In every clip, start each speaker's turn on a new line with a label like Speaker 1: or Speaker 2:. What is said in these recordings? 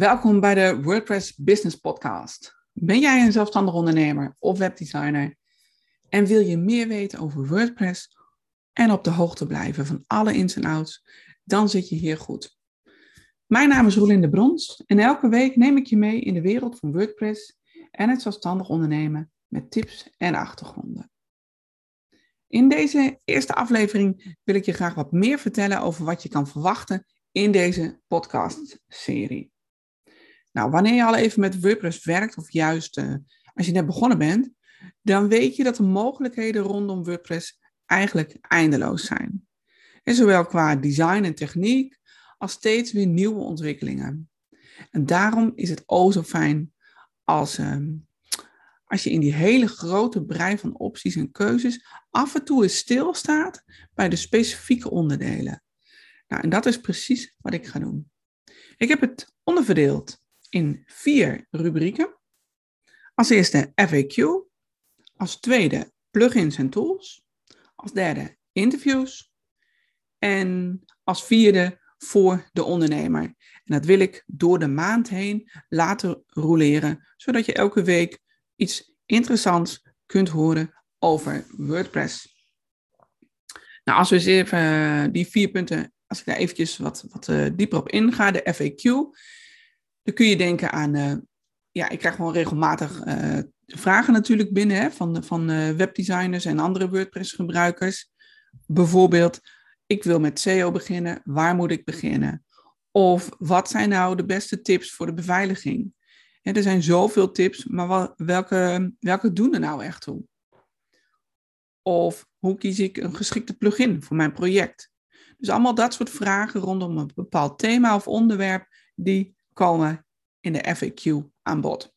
Speaker 1: Welkom bij de WordPress Business Podcast. Ben jij een zelfstandig ondernemer of webdesigner en wil je meer weten over WordPress en op de hoogte blijven van alle ins en outs, dan zit je hier goed. Mijn naam is Roelinde Brons en elke week neem ik je mee in de wereld van WordPress en het zelfstandig ondernemen met tips en achtergronden. In deze eerste aflevering wil ik je graag wat meer vertellen over wat je kan verwachten in deze podcast-serie. Nou, wanneer je al even met WordPress werkt, of juist uh, als je net begonnen bent, dan weet je dat de mogelijkheden rondom WordPress eigenlijk eindeloos zijn. En zowel qua design en techniek, als steeds weer nieuwe ontwikkelingen. En daarom is het o zo fijn als, uh, als je in die hele grote brei van opties en keuzes af en toe eens stilstaat bij de specifieke onderdelen. Nou, en dat is precies wat ik ga doen. Ik heb het onderverdeeld in vier rubrieken. Als eerste FAQ, als tweede plugins en tools, als derde interviews en als vierde voor de ondernemer. En dat wil ik door de maand heen laten roleren, zodat je elke week iets interessants kunt horen over WordPress. Nou, als we eens even eh, die vier punten, als ik daar eventjes wat, wat uh, dieper op inga, de FAQ, dan kun je denken aan, uh, ja, ik krijg gewoon regelmatig uh, vragen natuurlijk binnen hè, van, van uh, webdesigners en andere WordPress-gebruikers. Bijvoorbeeld, ik wil met SEO beginnen, waar moet ik beginnen? Of wat zijn nou de beste tips voor de beveiliging? Er zijn zoveel tips, maar wel, welke, welke doen er nou echt toe? Of hoe kies ik een geschikte plugin voor mijn project? Dus allemaal dat soort vragen rondom een bepaald thema of onderwerp die komen in de FAQ aan bod.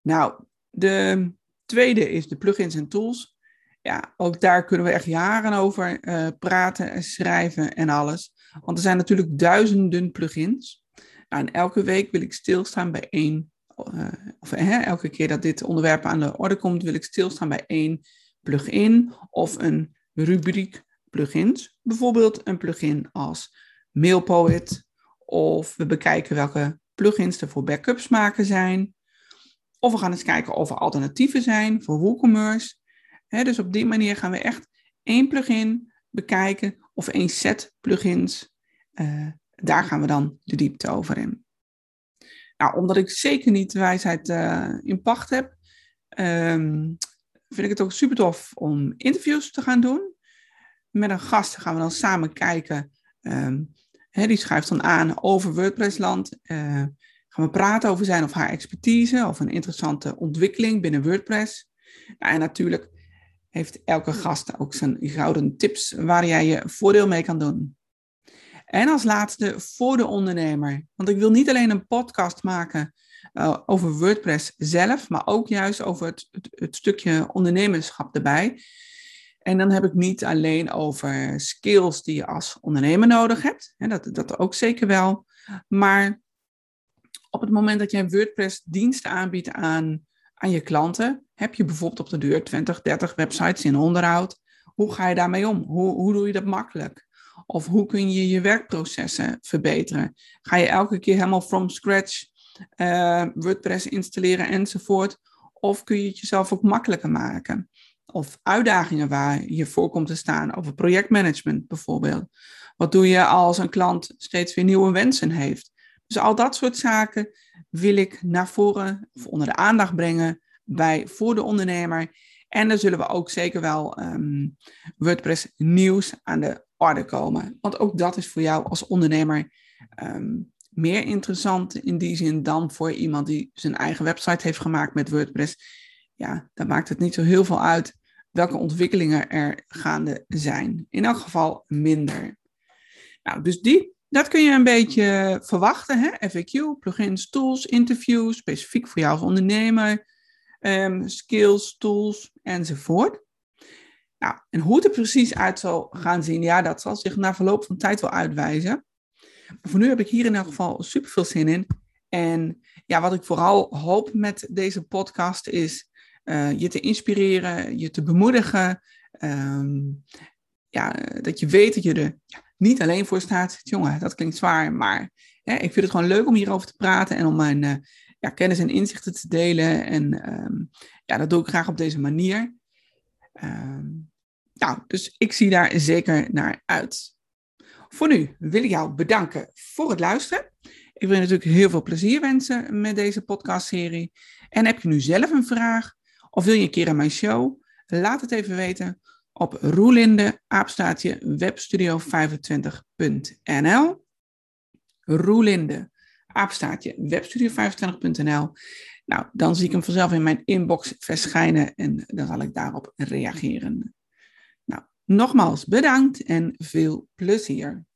Speaker 1: Nou, de tweede is de plugins en tools. Ja, ook daar kunnen we echt jaren over uh, praten en schrijven en alles. Want er zijn natuurlijk duizenden plugins. Nou, en elke week wil ik stilstaan bij één, uh, of hè, elke keer dat dit onderwerp aan de orde komt, wil ik stilstaan bij één plugin of een rubriek plugins. Bijvoorbeeld een plugin als MailPoet of we bekijken welke plugins er voor backups maken zijn. Of we gaan eens kijken of er alternatieven zijn voor WooCommerce. Dus op die manier gaan we echt één plugin bekijken of één set plugins. Uh, daar gaan we dan de diepte over in. Nou, omdat ik zeker niet de wijsheid uh, in pacht heb, um, vind ik het ook super tof om interviews te gaan doen. Met een gast gaan we dan samen kijken um, die schuift dan aan over WordPress-land. Uh, gaan we praten over zijn of haar expertise of een interessante ontwikkeling binnen WordPress. Nou, en natuurlijk heeft elke gast ook zijn gouden tips waar jij je voordeel mee kan doen. En als laatste voor de ondernemer. Want ik wil niet alleen een podcast maken uh, over WordPress zelf, maar ook juist over het, het, het stukje ondernemerschap erbij. En dan heb ik niet alleen over skills die je als ondernemer nodig hebt. Hè, dat, dat ook zeker wel. Maar op het moment dat jij WordPress diensten aanbiedt aan, aan je klanten, heb je bijvoorbeeld op de deur 20, 30 websites in onderhoud. Hoe ga je daarmee om? Hoe, hoe doe je dat makkelijk? Of hoe kun je je werkprocessen verbeteren? Ga je elke keer helemaal from scratch uh, WordPress installeren enzovoort? Of kun je het jezelf ook makkelijker maken? Of uitdagingen waar je voor komt te staan, over projectmanagement bijvoorbeeld. Wat doe je als een klant steeds weer nieuwe wensen heeft? Dus al dat soort zaken wil ik naar voren of onder de aandacht brengen bij voor de ondernemer. En dan zullen we ook zeker wel um, WordPress nieuws aan de orde komen. Want ook dat is voor jou als ondernemer um, meer interessant in die zin dan voor iemand die zijn eigen website heeft gemaakt met WordPress. Ja, dan maakt het niet zo heel veel uit welke ontwikkelingen er gaande zijn. In elk geval minder. Nou, dus die, dat kun je een beetje verwachten. Hè? FAQ, plugins, tools, interviews, specifiek voor jou als ondernemer, um, skills, tools enzovoort. Nou, en hoe het er precies uit zal gaan zien, ja, dat zal zich na verloop van tijd wel uitwijzen. Maar voor nu heb ik hier in elk geval super veel zin in. En ja, wat ik vooral hoop met deze podcast is uh, je te inspireren, je te bemoedigen. Um, ja, dat je weet dat je er niet alleen voor staat. Jongen, dat klinkt zwaar, maar ik vind het gewoon leuk om hierover te praten en om mijn uh, ja, kennis en inzichten te delen. En um, ja, dat doe ik graag op deze manier. Um, nou, dus ik zie daar zeker naar uit. Voor nu wil ik jou bedanken voor het luisteren. Ik wil je natuurlijk heel veel plezier wensen met deze podcastserie. En heb je nu zelf een vraag of wil je een keer aan mijn show? Laat het even weten op roelinde webstudio25.nl. Roelinde webstudio25.nl. Nou, dan zie ik hem vanzelf in mijn inbox verschijnen en dan zal ik daarop reageren. Nou, nogmaals bedankt en veel plezier.